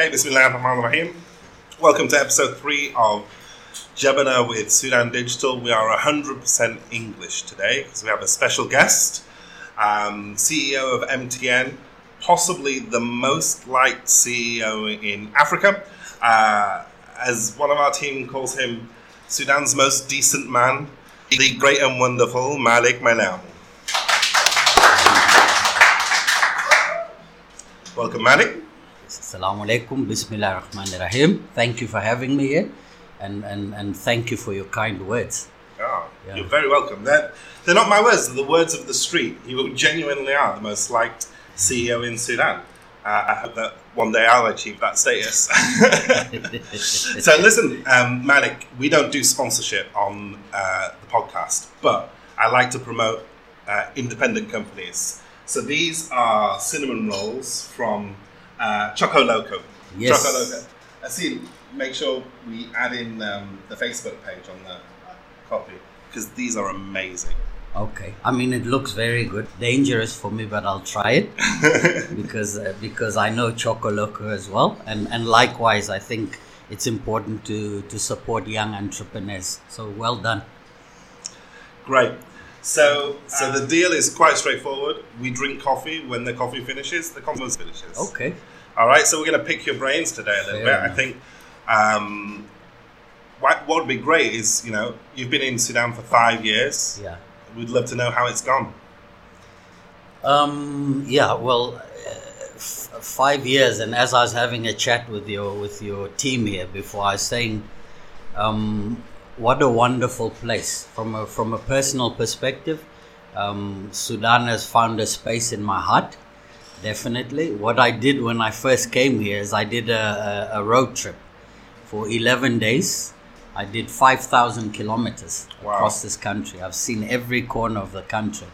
Okay, Bismillah ar-Rahman rahim Welcome to episode three of Jebana with Sudan Digital. We are 100% English today because we have a special guest, um, CEO of MTN, possibly the most liked CEO in Africa. Uh, as one of our team calls him, Sudan's most decent man, the great and wonderful Malik Manam. Welcome, Malik. Assalamu alaikum, Bismillah ar-Rahman rahim Thank you for having me here and, and, and thank you for your kind words. Oh, Yeah. You're very welcome. They're, they're not my words, they're the words of the street. You genuinely are the most liked CEO in Sudan. Uh, I hope that one day I'll achieve that status. so, listen, um, Malik, we don't do sponsorship on uh, the podcast, but I like to promote uh, independent companies. So, these are cinnamon rolls from uh, Choco Loco. Yes. Choco Loco. I see. Make sure we add in um, the Facebook page on the copy because these are amazing. Okay. I mean, it looks very good. Dangerous for me, but I'll try it because uh, because I know Choco Loco as well, and and likewise, I think it's important to to support young entrepreneurs. So well done. Great. So, so the deal is quite straightforward. We drink coffee when the coffee finishes. The coffee finishes. Okay. All right. So we're going to pick your brains today a little Fair bit. I think um, what what would be great is you know you've been in Sudan for five years. Yeah. We'd love to know how it's gone. Um, yeah, well, uh, f- five years, and as I was having a chat with your with your team here before, I was saying, um, what a wonderful place from a from a personal perspective. Um, Sudan has found a space in my heart, definitely. What I did when I first came here is I did a, a, a road trip for eleven days. I did five thousand kilometers Wow. across this country. I've seen every corner of the country.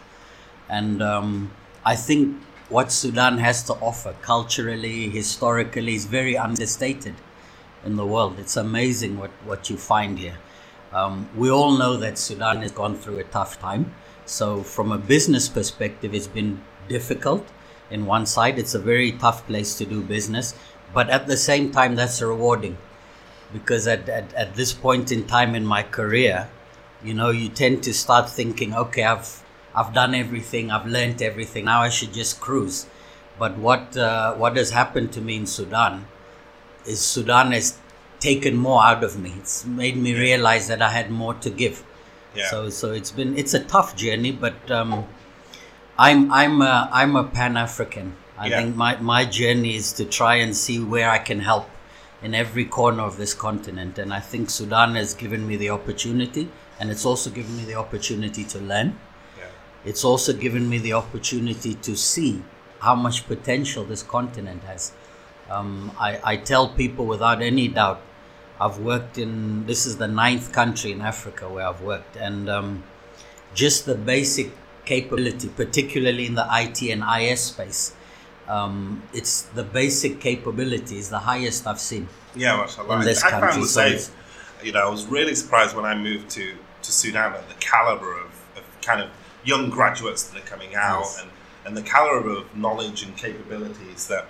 And um, I think what Sudan has to offer culturally, historically, is very understated in the world. It's amazing what, what you find here. Um, we all know that Sudan has gone through a tough time. So, from a business perspective, it's been difficult. In one side, it's a very tough place to do business. But at the same time, that's rewarding because at, at, at this point in time in my career, you know, you tend to start thinking, okay, I've I've done everything, I've learned everything. Now I should just cruise. But what uh, what has happened to me in Sudan is Sudan has taken more out of me. It's made me realize that I had more to give. Yeah. So so it's been it's a tough journey, but um, I'm I'm a, I'm a Pan African. I Yeah. think my my journey is to try and see where I can help in every corner of this continent, and I think Sudan has given me the opportunity, and it's also given me the opportunity to learn. Yeah. It's also given me the opportunity to see how much potential this continent has. Um, I, I tell people without any doubt, I've worked in, this is the ninth country in Africa where I've worked, and um, just the basic capability, particularly in the IT and IS space, um, it's the basic capability is the highest I've seen. Yeah, mashallah. in this I found country, the so same. You know, I was really surprised when I moved to, to Sudan at the caliber of, of kind of young graduates that are coming out Yes. and, and the caliber of knowledge and capabilities that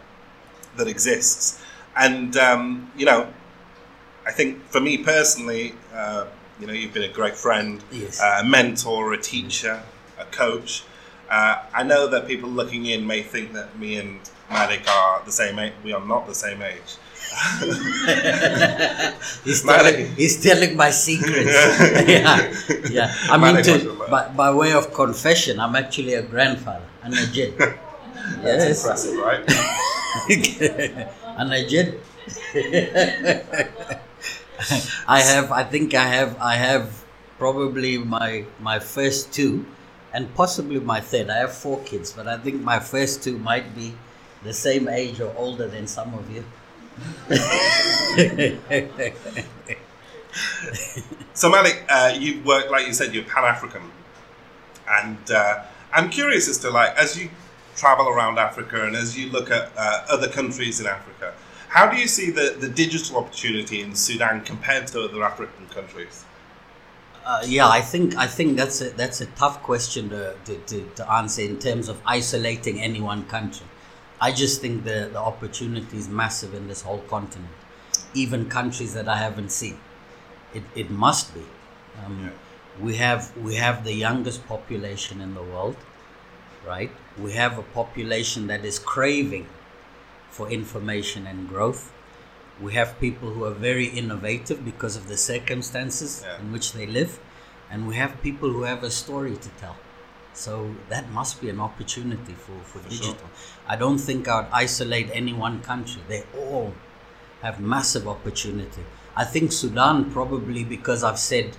that exists. And um, you know, I think for me personally, uh, you know, you've been a great friend, Yes. uh, a mentor, a teacher, a coach. Uh, I know that people looking in may think that me and Malik are the same age. We are not the same age. He's telling, he's telling my secrets. yeah, yeah. I mean, Malik, to, by, by way of confession, I'm actually a grandfather, and a Ajid. That's yes, impressive, right? an Ajid. I have, I think I have, I have probably my my first two, and possibly my third. I have four kids, but I think my first two might be the same age or older than some of you. So Malik, uh, you work like you said, you're Pan African, and uh, I'm curious as to like as you travel around Africa and as you look at uh, other countries in Africa, how do you see the, the digital opportunity in Sudan compared to other African countries? Uh, yeah, I think I think that's a that's a tough question to, to, to, to answer in terms of isolating any one country. I just think the, the opportunity is massive in this whole continent. Even countries that I haven't seen. It, it must be. Um, Yeah. We have we have the youngest population in the world, right? We have a population that is craving for information and growth. We have people who are very innovative because of the circumstances Yeah. in which they live, and we have people who have a story to tell. So that must be an opportunity for, for, For digital. I don't think I would isolate any one country. They all have massive opportunity. I think Sudan probably because I've said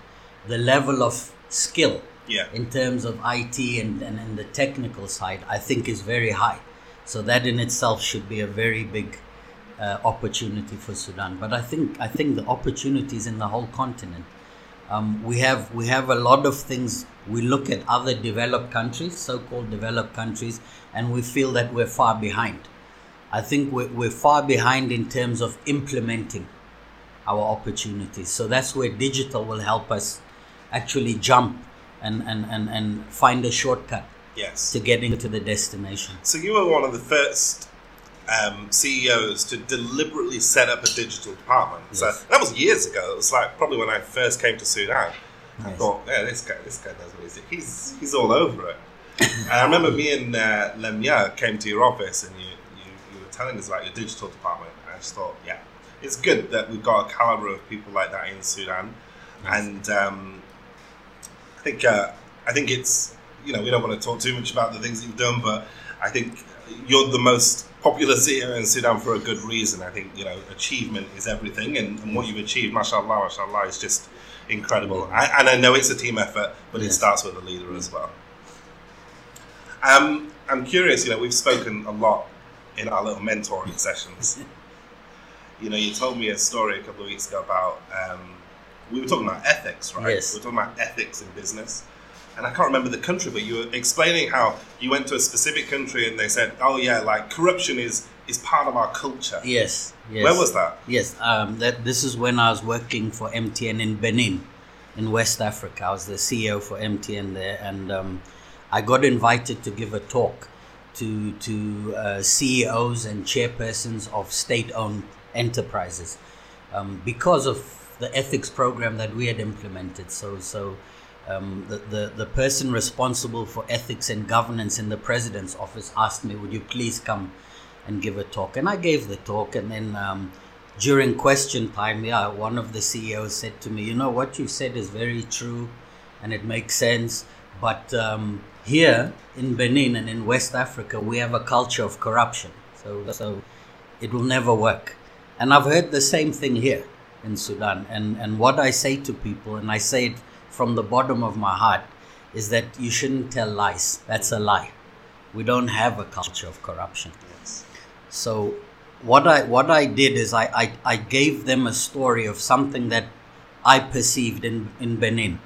the level of skill Yeah. in terms of IT and, and, and the technical side, I think is very high. So that in itself should be a very big uh, opportunity for Sudan. But I think I think the opportunities in the whole continent. Um, we have we have a lot of things. We look at other developed countries, so-called developed countries, and we feel that we're far behind. I think we're, we're far behind in terms of implementing our opportunities. So that's where digital will help us actually jump and, and, and, and find a shortcut Yes. to getting to the destination. So you were one of the first um, CEOs to deliberately set up a digital department. So that was years ago. It was like probably when I first came to Sudan. I Yes. thought, yeah, this guy, this guy knows what he's he's he's all over it. and I remember me and uh, Lemia came to your office, and you, you you were telling us about your digital department. And I just thought, yeah, it's good that we've got a caliber of people like that in Sudan, and um, I think uh, I think it's you know we don't want to talk too much about the things that you've done, but I think you're the most popular CEO in Sudan for a good reason. I think you know achievement is everything, and, and what you've achieved, mashallah, mashallah, is just incredible. I, and I know it's a team effort, but it starts with a leader as well. Um, I'm curious. You know, we've spoken a lot in our little mentoring sessions. you know, you told me a story a couple of weeks ago about um, we were talking about ethics, right? Yes. We were talking about ethics in business. And I can't remember the country, but you were explaining how you went to a specific country and they said, "Oh yeah, like corruption is is part of our culture." Yes, yes. Where was that? Yes, um, that this is when I was working for MTN in Benin, in West Africa. I was the CEO for MTN there, and um, I got invited to give a talk to to uh, CEOs and chairpersons of state-owned enterprises um, because of the ethics program that we had implemented. So so. Um, the, the, the person responsible for ethics and governance in the president's office asked me, Would you please come and give a talk? And I gave the talk. And then um, during question time, yeah, one of the CEOs said to me, You know, what you said is very true and it makes sense. But um, here in Benin and in West Africa, we have a culture of corruption. So, so it will never work. And I've heard the same thing here in Sudan. And, and what I say to people, and I say it from the bottom of my heart, is that you shouldn't tell lies. That's a lie. We don't have a culture of corruption. Yes. So what I what I did is I, I, I gave them a story of something that I perceived in, in Benin.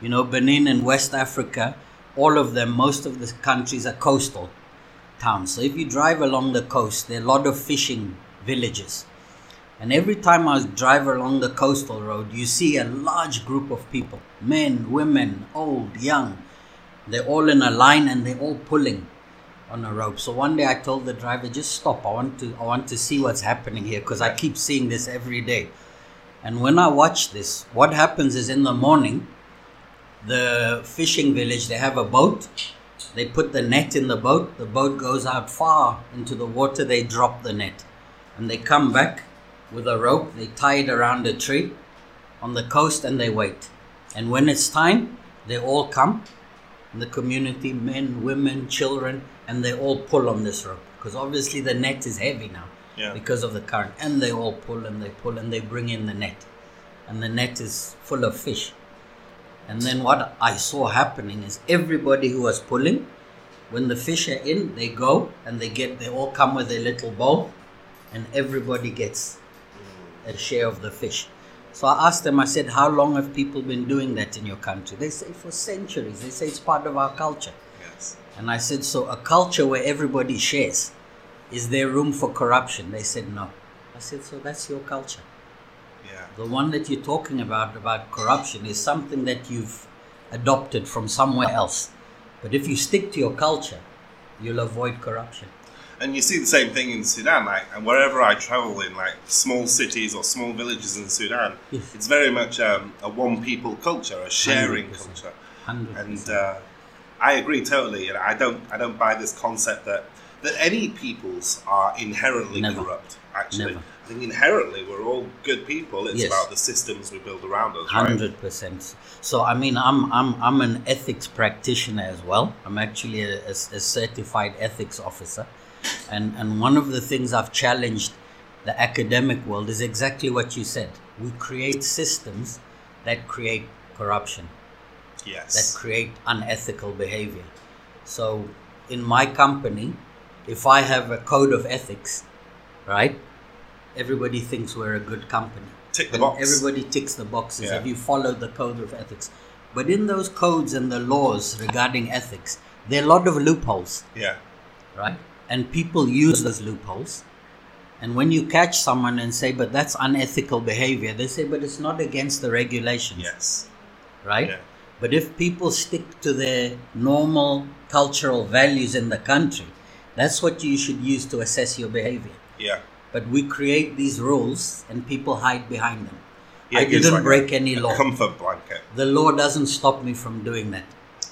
You know, Benin and West Africa, all of them, most of the countries are coastal towns. So if you drive along the coast, there are a lot of fishing villages. And every time I drive along the coastal road, you see a large group of people men, women, old, young. They're all in a line and they're all pulling on a rope. So one day I told the driver, just stop. I want to, I want to see what's happening here because I keep seeing this every day. And when I watch this, what happens is in the morning, the fishing village, they have a boat. They put the net in the boat. The boat goes out far into the water. They drop the net. And they come back with a rope. They tie it around a tree on the coast and they wait. And when it's time, they all come the community, men, women, children, and they all pull on this rope because obviously the net is heavy now Yeah. because of the current, and they all pull and they pull and they bring in the net, and the net is full of fish. And then what I saw happening is everybody who was pulling, when the fish are in, they go and they get they all come with a little bowl, and everybody gets a share of the fish. So I asked them, I said, How long have people been doing that in your country? They say, For centuries. They say it's part of our culture. Yes. And I said, So a culture where everybody shares, is there room for corruption? They said, No. I said, So that's your culture. Yeah. The one that you're talking about, about corruption, is something that you've adopted from somewhere else. But if you stick to your culture, you'll avoid corruption. And you see the same thing in Sudan, like, and wherever I travel in, like small cities or small villages in Sudan, Yes. it's very much um, a one people culture, a sharing 100%. culture. Hundred And percent. uh, I agree totally. And I don't, I don't buy this concept that that any peoples are inherently Never. corrupt. Actually, Never. I think inherently we're all good people. It's Yes. about the systems we build around us, right? Hundred percent. So I mean, I'm I'm I'm an ethics practitioner as well. I'm actually a, a, a certified ethics officer, and and one of the things I've challenged the academic world is exactly what you said. We create systems that create corruption, Yes. that create unethical behavior. So in my company, if I have a code of ethics, right, everybody thinks we're a good company. Tick the And box. Everybody ticks the boxes Yeah. if you follow the code of ethics. But in those codes and the laws regarding ethics, there are a lot of loopholes, Yeah. right? And people use those loopholes. And when you catch someone and say, but that's unethical behavior, they say, but it's not against the regulations, Yes. right? Yeah. But if people stick to their normal cultural values in the country, that's what you should use to assess your behavior. Yeah. But we create these rules and people hide behind them. Yeah, I didn't like break a- any law. Comfort blanket. The law doesn't stop me from doing that,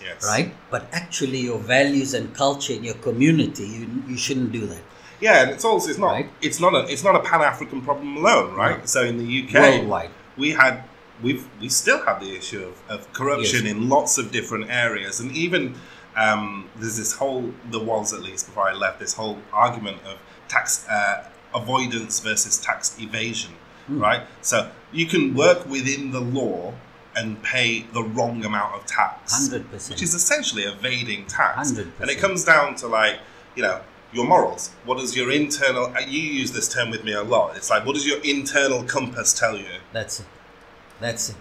Yes. right? But actually, your values and culture in your community, you, you shouldn't do that. Yeah, and it's also it's not Right. it's not a it's not a Pan African problem alone, right? No. So in the UK, Worldwide. we had we've we still have the issue of, of corruption Yes. in lots of different areas, and even um, there's this whole the was at least before I left this whole argument of tax uh, avoidance versus tax evasion, Hmm. right? So you can work within the law and pay the wrong amount of tax, 100%. which is essentially evading tax, 100%. and it comes down to like you know your morals. What does your internal? uh, You use this term with me a lot. It's like what does your internal compass tell you? That's it. That's it.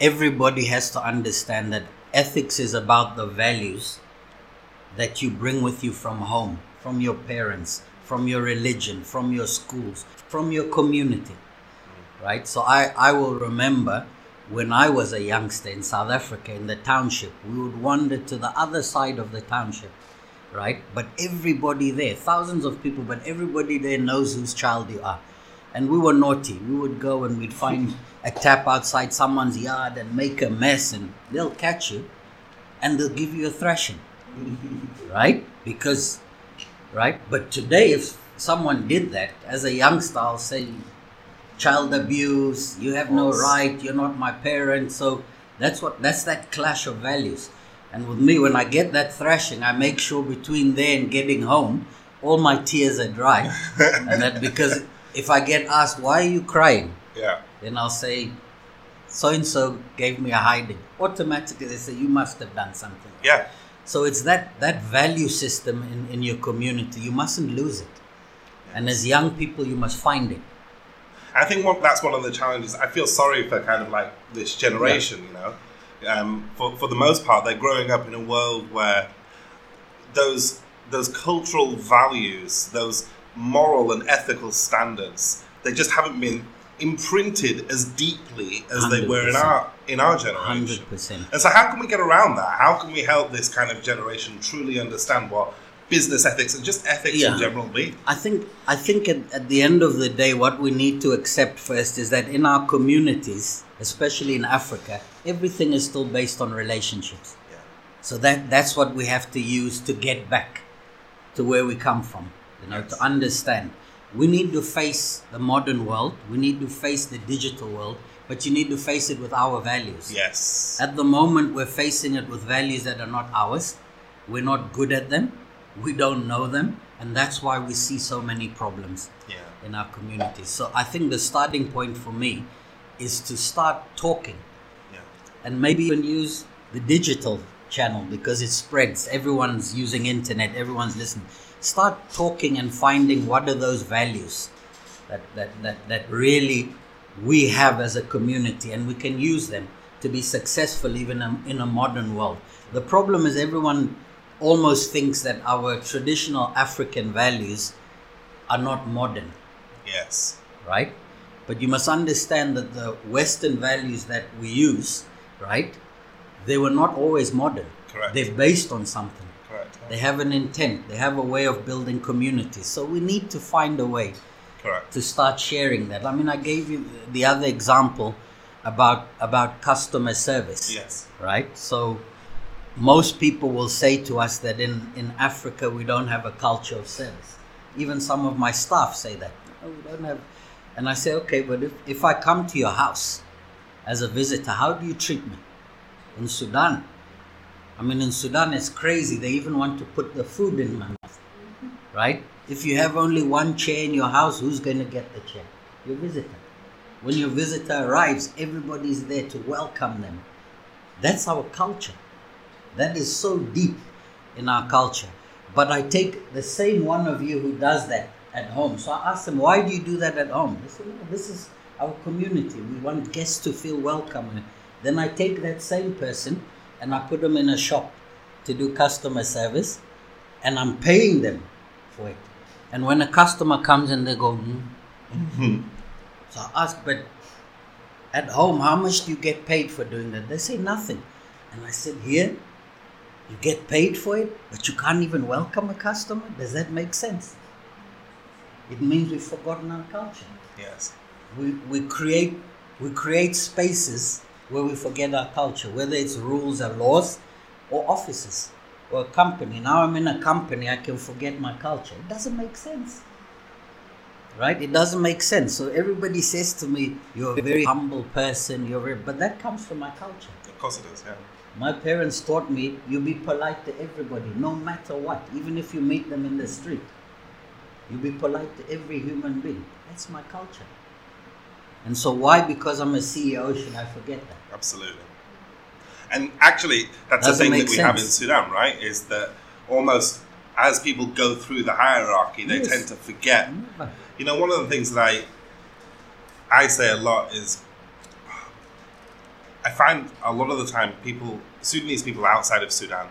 Everybody has to understand that ethics is about the values that you bring with you from home, from your parents, from your religion, from your schools, from your community. Right? So I, I will remember when I was a youngster in South Africa in the township, we would wander to the other side of the township. Right? But everybody there, thousands of people, but everybody there knows whose child you are. And we were naughty. We would go and we'd find a tap outside someone's yard and make a mess, and they'll catch you and they'll give you a thrashing. right? Because, right? But today, if someone did that, as a youngster, I'll say, child abuse, you have no right, you're not my parent. So that's what, that's that clash of values. And with me, when I get that thrashing, I make sure between there and getting home, all my tears are dry. and that because if I get asked, why are you crying? Yeah. Then I'll say, so and so gave me a hiding. Automatically, they say, you must have done something. Yeah. So it's that, that value system in, in your community. You mustn't lose it. And as young people, you must find it. I think one, that's one of the challenges. I feel sorry for kind of like this generation, you know. Um, for, for the most part, they're growing up in a world where those those cultural values, those moral and ethical standards, they just haven't been imprinted as deeply as they were in our in our generation. 100%. And so, how can we get around that? How can we help this kind of generation truly understand what business ethics and just ethics Yeah. in general mean? I think I think at, at the end of the day, what we need to accept first is that in our communities, especially in Africa, everything is still based on relationships. Yeah. So that that's what we have to use to get back to where we come from. You know, Yes. to understand. We need to face the modern world. We need to face the digital world, but you need to face it with our values. Yes. At the moment, we're facing it with values that are not ours. We're not good at them. We don't know them. And that's why we see so many problems Yeah. in our communities. So I think the starting point for me is to start talking Yeah. and maybe even use the digital channel because it spreads. Everyone's using internet, everyone's listening. Start talking and finding what are those values that, that, that, that really we have as a community and we can use them to be successful even in- in a modern world. The problem is everyone almost thinks that our traditional African values are not modern Yes. right? But you must understand that the Western values that we use, right, they were not always modern. Correct. They're based on something. Correct. They have an intent. They have a way of building communities. So we need to find a way Correct. to start sharing that. I mean, I gave you the other example about about customer service Yes. right? So most people will say to us that in, in Africa we don't have a culture of service. Even some of my staff say that. "Oh, we don't have and I say, okay, but if, if I come to your house as a visitor, how do you treat me? In Sudan. I mean in Sudan it's crazy. They even want to put the food in my mouth. Right? If you have only one chair in your house, who's gonna get the chair? Your visitor. When your visitor arrives, everybody's there to welcome them. That's our culture. That is so deep in our culture. But I take the same one of you who does that at home. So I ask them, why do you do that at home? They say, no, this is our community. We want guests to feel welcome. Then I take that same person and I put them in a shop to do customer service and I'm paying them for it. And when a customer comes and they go, hmm. so I ask, but at home, how much do you get paid for doing that? They say nothing. And I said, here, you get paid for it, but you can't even welcome a customer? Does that make sense? It means we've forgotten our culture. Yes. We, we create we create spaces where we forget our culture, whether it's rules and laws or offices or a company. Now I'm in a company, I can forget my culture. It doesn't make sense. Right? It doesn't make sense. So everybody says to me, You're a very humble person, you're very, but that comes from my culture. Of course it is. Yeah. My parents taught me you be polite to everybody, no matter what, even if you meet them in the street. You be polite to every human being. That's my culture. And so, why? Because I'm a CEO, should I forget that? Absolutely. And actually, that's Doesn't the thing that we have in. Sudan, right? Is that almost as people go through the hierarchy, they Yes. tend to forget. Never. You know, one of the things that I I say a lot is I find a lot of the time people Sudanese people outside of Sudan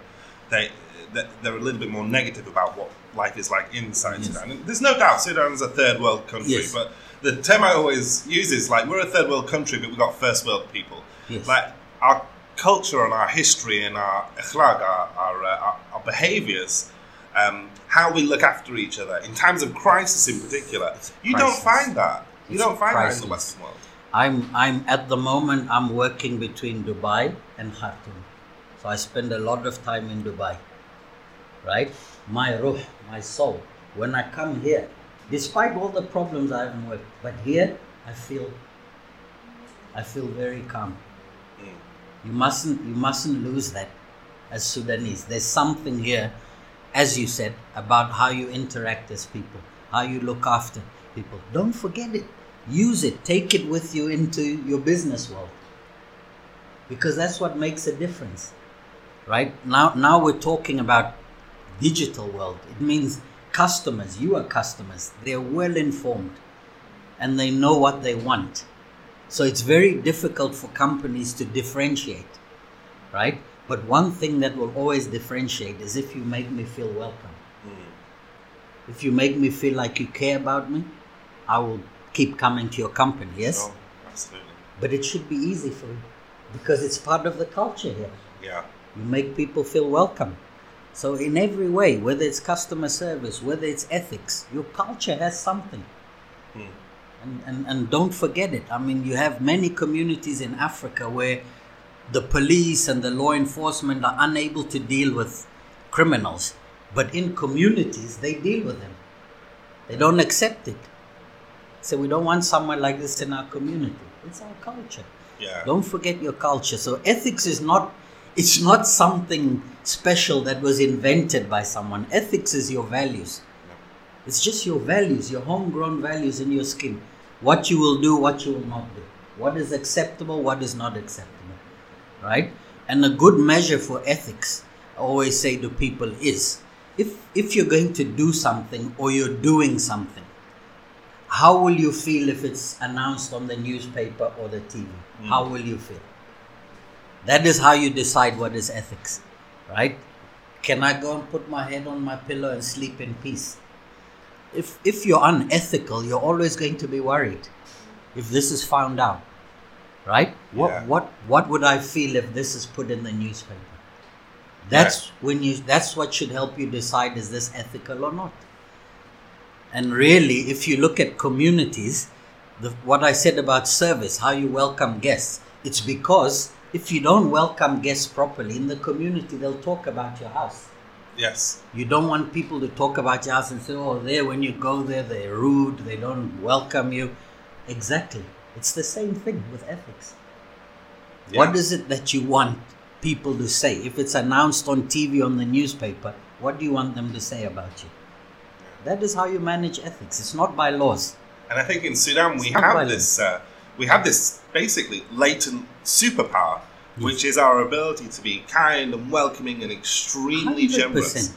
they they're a little bit more negative about what life is like inside Yes. Sudan. And there's no doubt Sudan is a third world country, Yes. but the term I always use is like we're a third world country, but we've got first world people. Yes. Like our culture and our history and our akhlaq, our our, uh, our, our behaviors, um, how we look after each other in times of crisis, in particular. You don't find that. You It's don't find that in the. Western world. I'm, I'm at the moment, I'm working between Dubai and Khartoum. So I spend a lot of time in Dubai. Right? My ruh, my soul. When I come here, despite all the problems I haven't worked, but here I feel I feel very calm. Mm. You mustn't you mustn't lose that as Sudanese. There's something here, as you said, about how you interact as people, how you look after people. Don't forget it. Use it. Take it with you into your business world. Because that's what makes a difference. Right? Now now we're talking about digital world. It means customers, you are customers. They're well informed and they know what they want. So it's very difficult for companies to differentiate, right? But one thing that will always differentiate is if you make me feel welcome. Mm. If you make me feel like you care about me, I will keep coming to your company, yes? Oh, absolutely. But it should be easy for you because it's part of the culture here. Yeah. You make people feel welcome. So, in every way, whether it's customer service, whether it's ethics, your culture has something. Hmm. And, and, and don't forget it. I mean, you have many communities in Africa where the police and the law enforcement are unable to deal with criminals. But in communities, they deal with them. They don't accept it. So, we don't want someone like this in our community. It's our culture. Yeah. Don't forget your culture. So ethics is not it's not something special that was invented by someone. Ethics is your values. It's just your values, your homegrown values in your skin. What you will do, what you will not do. What is acceptable, what is not acceptable. Right? And a good measure for ethics, I always say to people, is if if you're going to do something or you're doing something, how will you feel if it's announced on the newspaper or the TV? Hmm. How will you feel? That is how you decide what is ethics, right? Can I go and put my head on my pillow and sleep in peace? If if you're unethical, you're always going to be worried if this is found out, right? What Yeah. what what would I feel if this is put in the newspaper? That's when you. That's what should help you decide: is this ethical or not? And really, if you look at communities, the, what I said about service, how you welcome guests, it's because if you don't welcome guests properly in the community, they'll talk about your house. Yes. You don't want people to talk about your house and say, oh, there, when you go there, they're rude, they don't welcome you. Exactly. It's the same thing with ethics. What Yeah. is it that you want people to say? If it's announced on TV, on the newspaper, what do you want them to say about you? That is how you manage ethics. It's not by laws. And I think in Sudan we It's have this uh, we have this basically latent superpower, which is our ability to be kind and welcoming and extremely 100%. generous.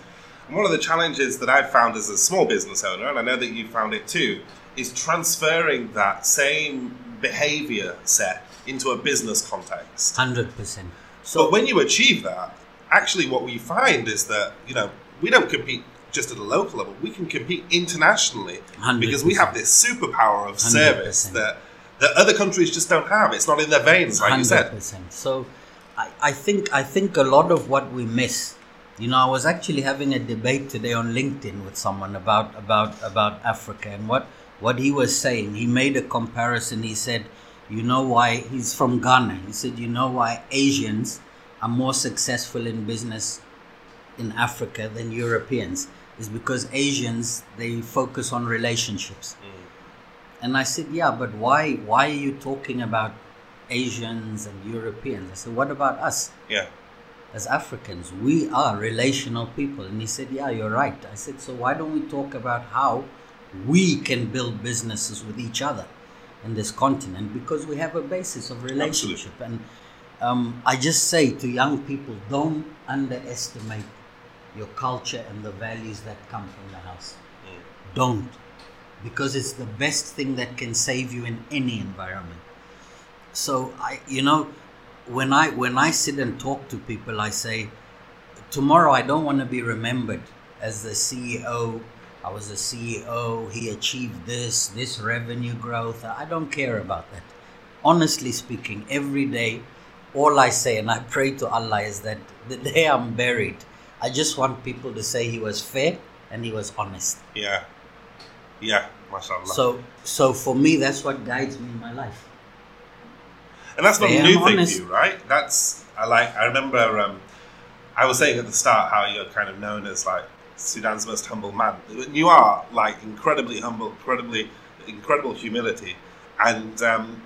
And one of the challenges that I've found as a small business owner, and I know that you found it too, is transferring that same behavior set into a business context. 100%. So when you achieve that, actually what we find is that, you know, we don't compete just at a local level, we can compete internationally because we have this superpower of service 100%. that that other countries just don't have. It's not in their veins, like you said. So, I, I think I think a lot of what we miss. You know, I was actually having a debate today on LinkedIn with someone about about about Africa and what what he was saying. He made a comparison. He said, "You know why?" He's from Ghana. He said, "You know why Asians are more successful in business in Africa than Europeans?" Is because Asians they focus on relationships. And I said, yeah, but why why are you talking about Asians and Europeans? I said, what about us Yeah. as Africans? We are relational people. And he said, yeah, you're right. I said, so why don't we talk about how we can build businesses with each other in this continent? Because we have a basis of relationship. And um, I just say to young people, don't underestimate your culture and the values that come from the house. Mm. Don't because it's the best thing that can save you in any environment. So I, you know, when I when I sit and talk to people, I say, tomorrow I don't want to be remembered as the CEO. I was a CEO. He achieved this, this revenue growth. I don't care about that. Honestly speaking, every day, all I say, and I pray to Allah, is that the day I'm buried, I just want people to say he was fair and he was honest. Yeah. Yeah. Mashallah. So, so for me, that's what guides me in my life. And that's not Yeah, a new thing honest. for you, right? That's I like. I remember. Um, I was saying at the start how you're kind of known as like Sudan's most humble man. You are like incredibly humble, incredibly incredible humility, and um,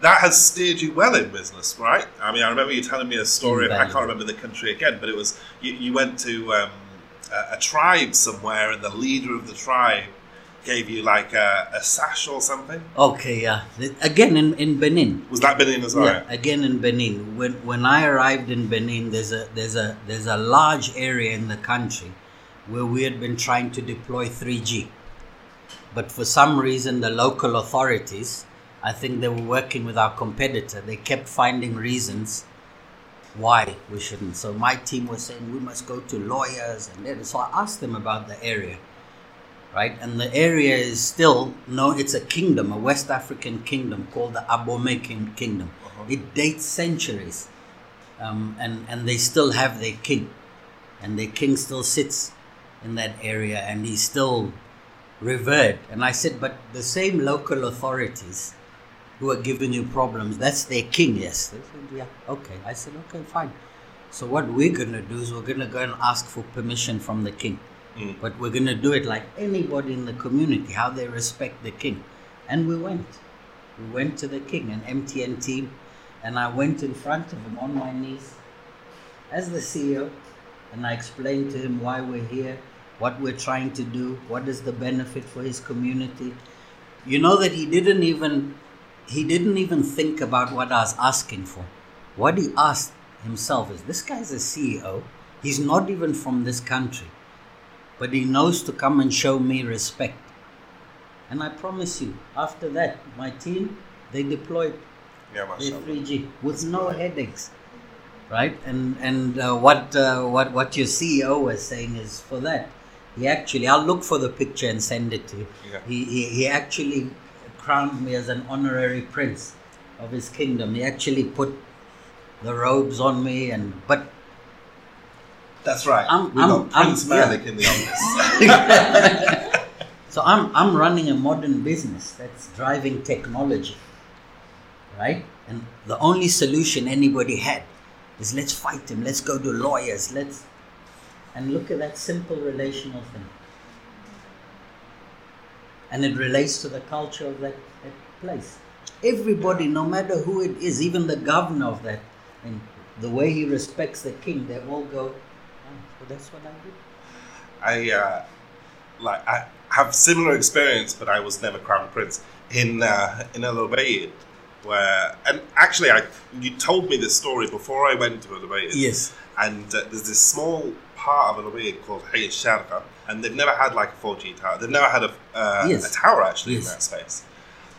that has steered you well in business, right? I mean, I remember you telling me a story. Of, I can't remember the country again, but it was you, you went to um, a, a tribe somewhere, and the leader of the tribe gave you like a, a sash or something. Okay, yeah. Again, in, in Benin. Was that Benin as well? Yeah, again in Benin. When when I arrived in Benin, there's a there's a there's a large area in the country where we had been trying to deploy 3G, but for some reason the local authorities, I think they were working with our competitor. They kept finding reasons why we shouldn't. So my team was saying we must go to lawyers, and then so I asked them about the area right? And the area is still no, it's a kingdom, a West African kingdom called the Abomey King- Kingdom. It dates centuries, um, and and they still have their king, and their king still sits in that area, and he's still revered. And I said, but the same local authorities who are giving you problems, that's their king, yes. They said, yeah, okay. I said, okay, fine. So what we're gonna do is we're gonna go and ask for permission from the king. Mm. But we're going to do it like anybody in the community, how they respect the king. And we went. We went to the king, an MTN team, and I went in front of him on my knees as the CEO, and I explained to him why we're here, what we're trying to do, what is the benefit for his community. You know that he didn't even he didn't even think about what I was asking for. What he asked himself is this guy's a CEO. He's not even from this country but he knows to come and show me respect. And I promise you, after that, my team they deployed Yeah, their 3G with no headaches, right? And and uh, what uh, what what your CEO was saying is for that he actually I'll look for the picture and send it to you. Yeah. He, he he actually crowned me as an honorary prince of his kingdom. He actually put the robes on me and but That's right. I'm- I'm- got Prince I'm- yeah. Malik in the office. So I'm I'm running a modern business that's driving technology, right? And the only solution anybody had is let's fight him, let's go to lawyers, let's and look at that simple relational thing. And it relates to the culture of that, that place. Everybody, no matter who it is, even the governor of that, and the way he respects the king, they all go, oh, so that's what I do. I uh, like I have similar experience, but I was never crown prince in uh, in Al Ubaid, where and actually I you told me this story before I went to Al Ubaid. Yes. And uh, there's this small part of Al Ubaid called Hayy Sharqa, and they've never had like a 4G tower. They've never had a uh, Yes. a tower actually in that space.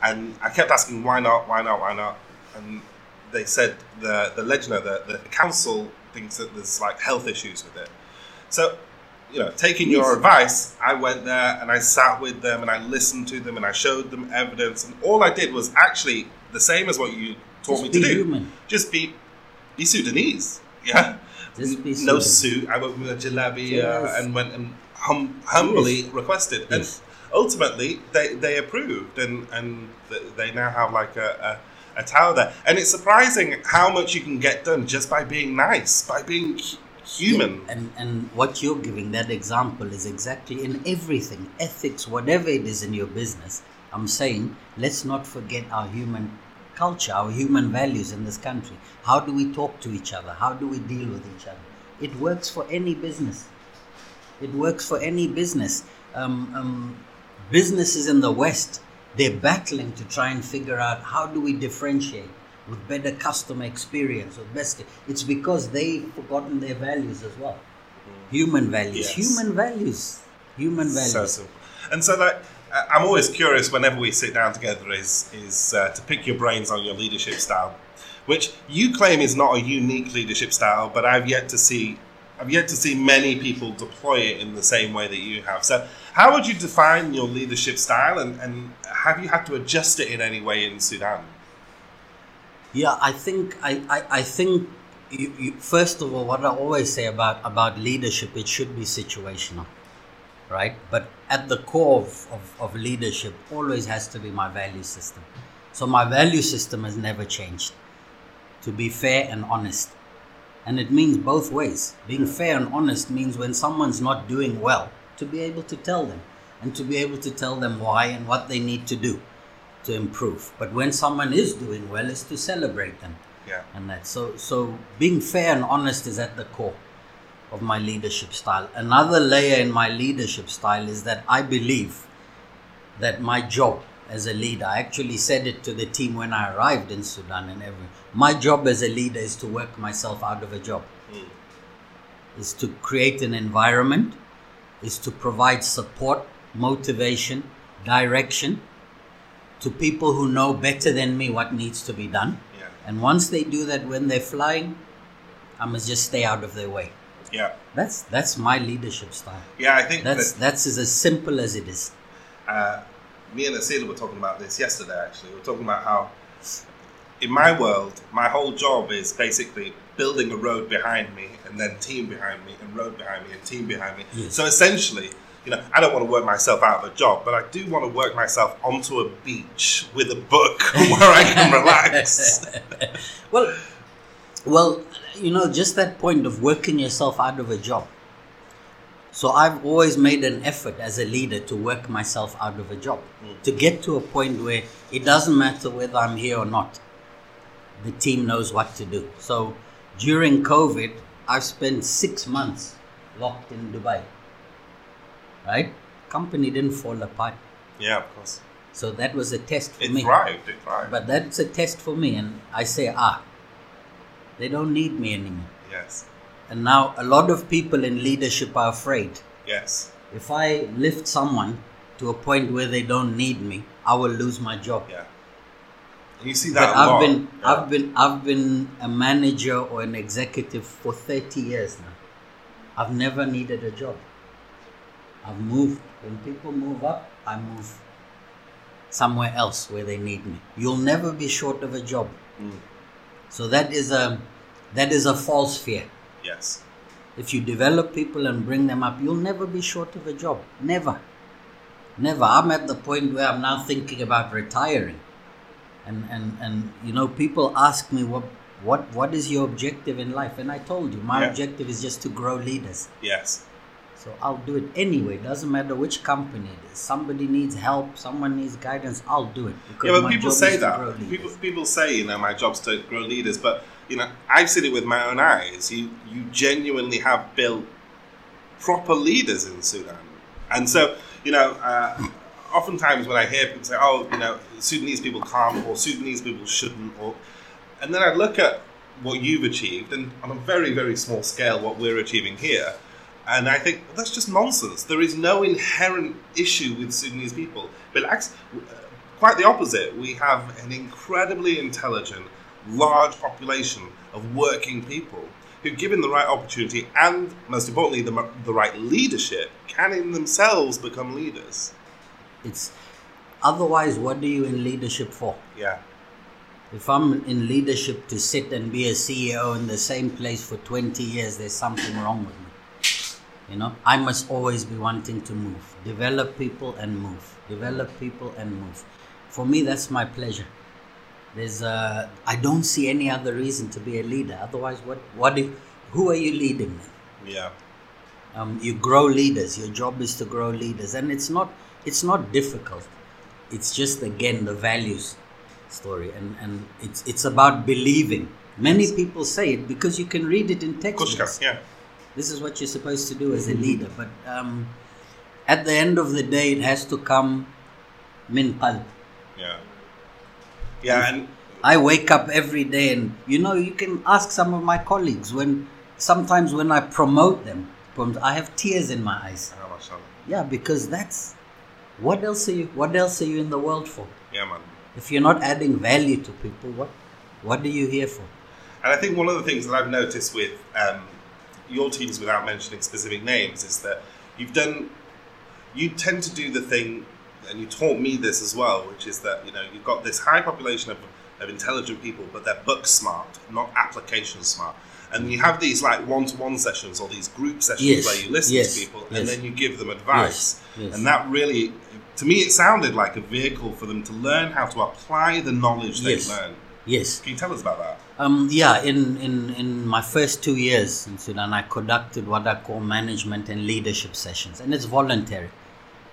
And I kept asking why not, why not, why not, and they said the the legend, the the council thinks that there's like health issues with it. So, you know, taking your Yes. advice, I went there and I sat with them and I listened to them and I showed them evidence and all I did was actually the same as what you taught Just me to do. human. Just be be Sudanese. Yeah. Just be no suit. I went with a jalabi Yes. uh, and went and hum- humbly Yes. requested. Yes. And ultimately, they, they approved and, and they now have like a, a, a tower there. And it's surprising how much you can get done just by being nice, by being hu- human. And and what you're giving that example is exactly in everything, ethics, whatever it is in your business. I'm saying let's not forget our human culture, our human values in this country. How do we talk to each other? How do we deal with each other? It works for any business. It works for any business. Um, um, businesses in the West, they're battling to try and figure out how do we differentiate with better customer experience, with best. It's because they've forgotten their values as well. Human values, Yes. human values, human values. So simple. And so that I'm always curious whenever we sit down together is is uh, to pick your brains on your leadership style, which you claim is not a unique leadership style, but I've yet to see I've yet to see many people deploy it in the same way that you have. So how would you define your leadership style and, and have you had to adjust it in any way in Sudan? Yeah, I think I, I, I think you, you, first of all, what I always say about about leadership, it should be situational, right? But at the core of, of, of leadership, always has to be my value system. So my value system has never changed. To be fair and honest, and it means both ways. Being fair and honest means when someone's not doing well, to be able to tell them, and to be able to tell them why and what they need to do to improve. But when someone is doing well, is to celebrate them Yeah. and that. So, so being fair and honest is at the core of my leadership style. Another layer in my leadership style is that I believe that my job as a leader, I actually said it to the team when I arrived in Sudan and every, my job as a leader is to work myself out of a job. Is to create an environment, is to provide support, motivation, direction to people who know better than me what needs to be done. Yeah. And once they do that when they're flying, I must just stay out of their way. Yeah. That's that's my leadership style. Yeah, I think That's that that's as, as simple as it is. uh, me and Asila were talking about this yesterday. Actually, we were talking about how, in my world, my whole job is basically building a road behind me, and then team behind me, and road behind me, and team behind me. Yes. So essentially, you know, I don't want to work myself out of a job, but I do want to work myself onto a beach with a book where I can relax. Well, well, you know, just that point of working yourself out of a job. So I've always made an effort as a leader to work myself out of a job, to get to a point where it doesn't matter whether I'm here or not. The team knows what to do. So during COVID, I've spent six months locked in Dubai. Right? Company didn't fall apart. yeah, of course. So that was a test for It me. thrived. It thrived. But that's a test for me, and I say, ah, they don't need me anymore. yes. And now a lot of people in leadership are afraid. Yes. If I lift someone to a point where they don't need me, I will lose my job. Yeah. And you see But that a I've been, Yeah. I've been, I've been a manager or an executive for thirty years now. I've never needed a job. I've moved. When people move up, I move somewhere else where they need me. You'll never be short of a job. Mm. So that is a, that is a false fear. Yes. If you develop people and bring them up, you'll never be short of a job. Never. Never. I'm at the point where I'm now thinking about retiring. And, and, and you know, people ask me, what, what, what is your objective in life? And I told you, my Yeah. objective is just to grow leaders. Yes. So I'll do it anyway. Doesn't matter which company it is. Somebody needs help. Someone needs guidance. I'll do it. Because Yeah, but my people job say is to grow that. People, people say, you know, my job's to grow leaders, but you know, I've seen it with my own eyes. You you genuinely have built proper leaders in Sudan, and so you know, uh, oftentimes when I hear people say, "Oh, you know, Sudanese people can't," or "Sudanese people shouldn't," or and then I look at what you've achieved, and on a very very small scale, what we're achieving here. And I think that's just nonsense. There is no inherent issue with Sudanese people. But quite the opposite. We have an incredibly intelligent, large population of working people who, given the right opportunity and, most importantly, the, the right leadership, can in themselves become leaders. It's otherwise, what are you in leadership for? Yeah, If I'm in leadership to sit and be a CEO in the same place for 20 years, there's something wrong with me. You know, I must always be wanting to move, develop people and move, develop people and move. For me, that's my pleasure. There's, uh, I don't see any other reason to be a leader. Otherwise, what, what, if, who are you leading then? yeah, um, you grow leaders. Your job is to grow leaders. And it's not it's not difficult. It's just again the values story. And and it's it's about believing. Many people say it because you can read it in textbooks. Yeah, this is what you're supposed to do as a leader. But um, at the end of the day it has to come min qalb. Yeah, yeah, and I wake up every day and you know you can ask some of my colleagues when sometimes when I promote them I have tears in my eyes. Yeah, because that's what else are you what else are you in the world for? yeah, man. If you're not adding value to people, what what are you here for? And I think one of the things that I've noticed with um, your teams, without mentioning specific names, is that you've done, you tend to do the thing, and you taught me this as well, which is that you know you've got this high population of, of intelligent people, but they're book smart, not application smart. And you have these like one-to-one sessions or these group sessions Yes, where you listen yes, to people yes. and then you give them advice. And that really, to me, it sounded like a vehicle for them to learn how to apply the knowledge they Yes. learn. Yes. Can you tell us about that? Um, yeah, in, in, in my first two years in Sudan, I conducted what I call management and leadership sessions, and it's voluntary.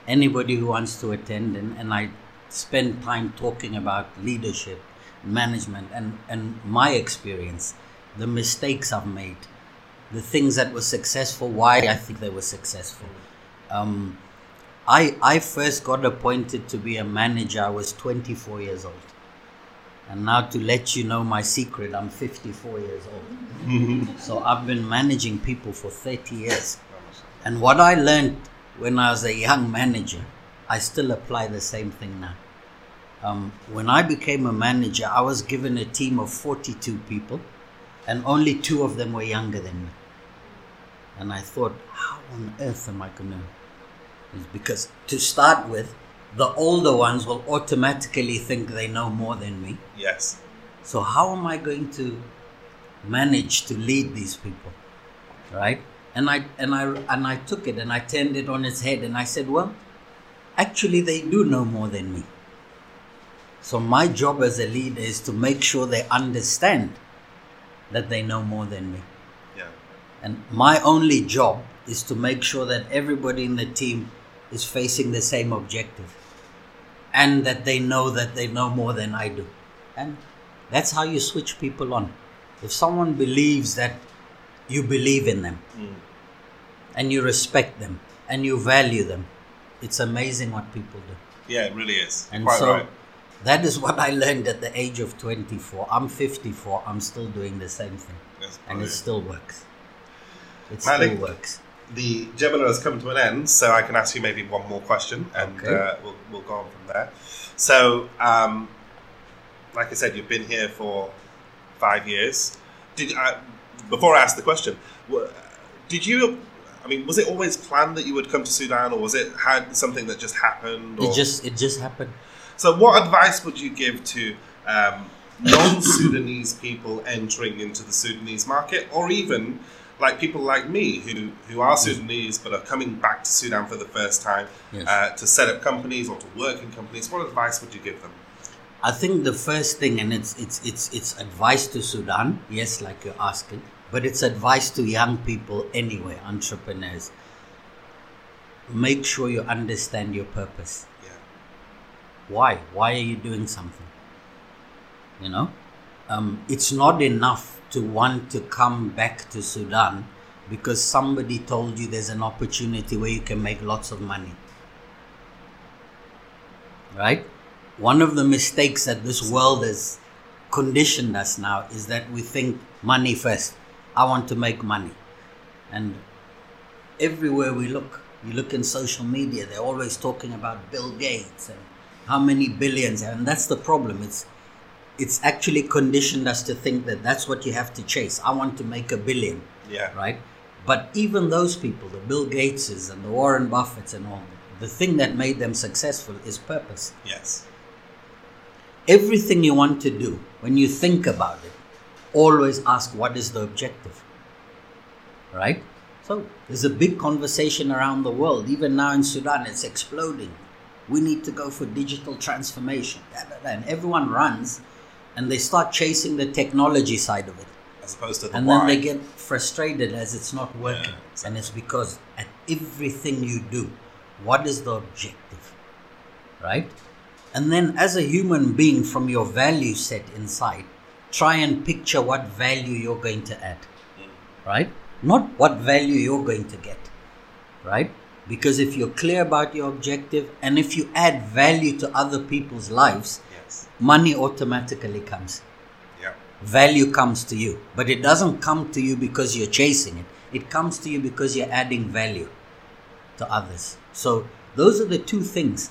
Anybody who wants to attend, and, and I spend time talking about leadership, management, and, and my experience, the mistakes I've made, the things that were successful, why I think they were successful. Um, I, I first got appointed to be a manager, I was 24 years old. And now to let you know my secret, I'm 54 years old. so I've been managing people for 30 years. And what I learned when I was a young manager, I still apply the same thing now. Um, when I became a manager, I was given a team of 42 people, and only two of them were younger than me. And I thought, how on earth am I going to? It's because to start with, the older ones will automatically think they know more than me. Yes. So how am I going to manage to lead these people? Right? And I and I and I took it and I turned it on its head and I said, well, actually they do know more than me. So my job as a leader is to make sure they understand that they know more than me. Yeah. And my only job is to make sure that everybody in the team is facing the same objective and that they know that they know more than I do. And that's how you switch people on. If someone believes that you believe in them mm. And you respect them and you value them, it's amazing what people do. Yeah, it really is. And Quite so right. that is what I learned at the age of 24. I'm 54, I'm still doing the same thing. And it still works. It Malik, still works. The Gemini has come to an end, so I can ask you maybe one more question, and Okay. uh, we'll, we'll go on from there. So, um, like I said, you've been here for five years. Did I, before I ask the question, did you? I mean, was it always planned that you would come to Sudan, or was it had something that just happened? Or, It just it just happened. So, what advice would you give to um, non-Sudanese people entering into the Sudanese market, or even like people like me who, who are Sudanese but are coming back to Sudan for the first time Yes. uh, to set up companies or to work in companies, what advice would you give them? I think the first thing, and it's it's it's it's advice to Sudan, yes, like you're asking, but it's advice to young people anyway, entrepreneurs. Make sure you understand your purpose. Yeah. Why? Why are you doing something? You know, um, it's not enough to want to come back to Sudan because somebody told you there's an opportunity where you can make lots of money. Right? One of the mistakes that this world has conditioned us now is that we think money first. I want to make money. And everywhere we look, you look in social media, they're always talking about Bill Gates and how many billions, and that's the problem. It's it's actually conditioned us to think that that's what you have to chase. I want to make a billion, Yeah. right? But even those people, the Bill Gateses and the Warren Buffetts and all, the thing that made them successful is purpose. Yes. Everything you want to do, when you think about it, always ask what is the objective. Right? So there's a big conversation around the world. Even now in Sudan, it's exploding. We need to go for digital transformation. And everyone runs and they start chasing the technology side of it. As opposed to the And why. then they get frustrated as it's not working. exactly. And it's because at everything you do, what is the objective? Right? And then as a human being from your value set inside, try and picture what value you're going to add. Right? Not what value you're going to get. Right? Because if you're clear about your objective and if you add value to other people's lives, yes. money automatically comes Yeah. value comes to you but it doesn't come to you because you're chasing it it comes to you because you're adding value to others so those are the two things.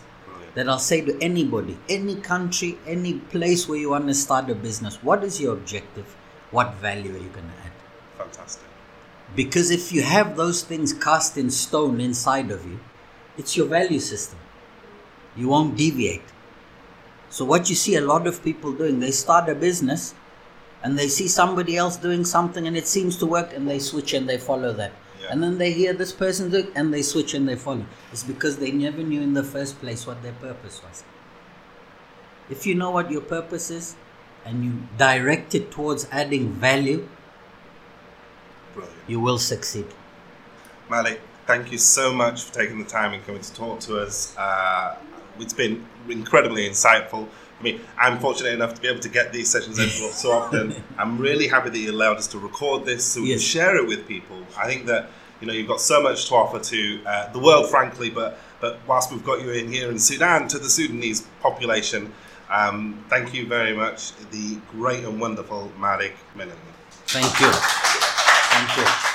That i'll say to anybody any country any place where you want to start a business what is your objective? What value are you going to add? Fantastic. because if you have those things cast in stone inside of you it's your value system. You won't deviate. So what you see a lot of people doing they start a business and they see somebody else doing something and it seems to work and they switch and they follow that Yeah. and then they hear this person do and they switch and they follow it's because they never knew in the first place what their purpose was if you know what your purpose is and you direct it towards adding value Brilliant. you will succeed Malik, thank you so much for taking the time and coming to talk to us. Uh, it's been incredibly insightful. I mean, I'm fortunate enough to be able to get these sessions so often. I'm really happy that you allowed us to record this so we Yes. can share it with people. I think that you know you've got so much to offer to uh, the world, frankly, but but whilst we've got you in here in Sudan to the Sudanese population, um, thank you very much, the great and wonderful Malik Minnan. Thank you. Thank you.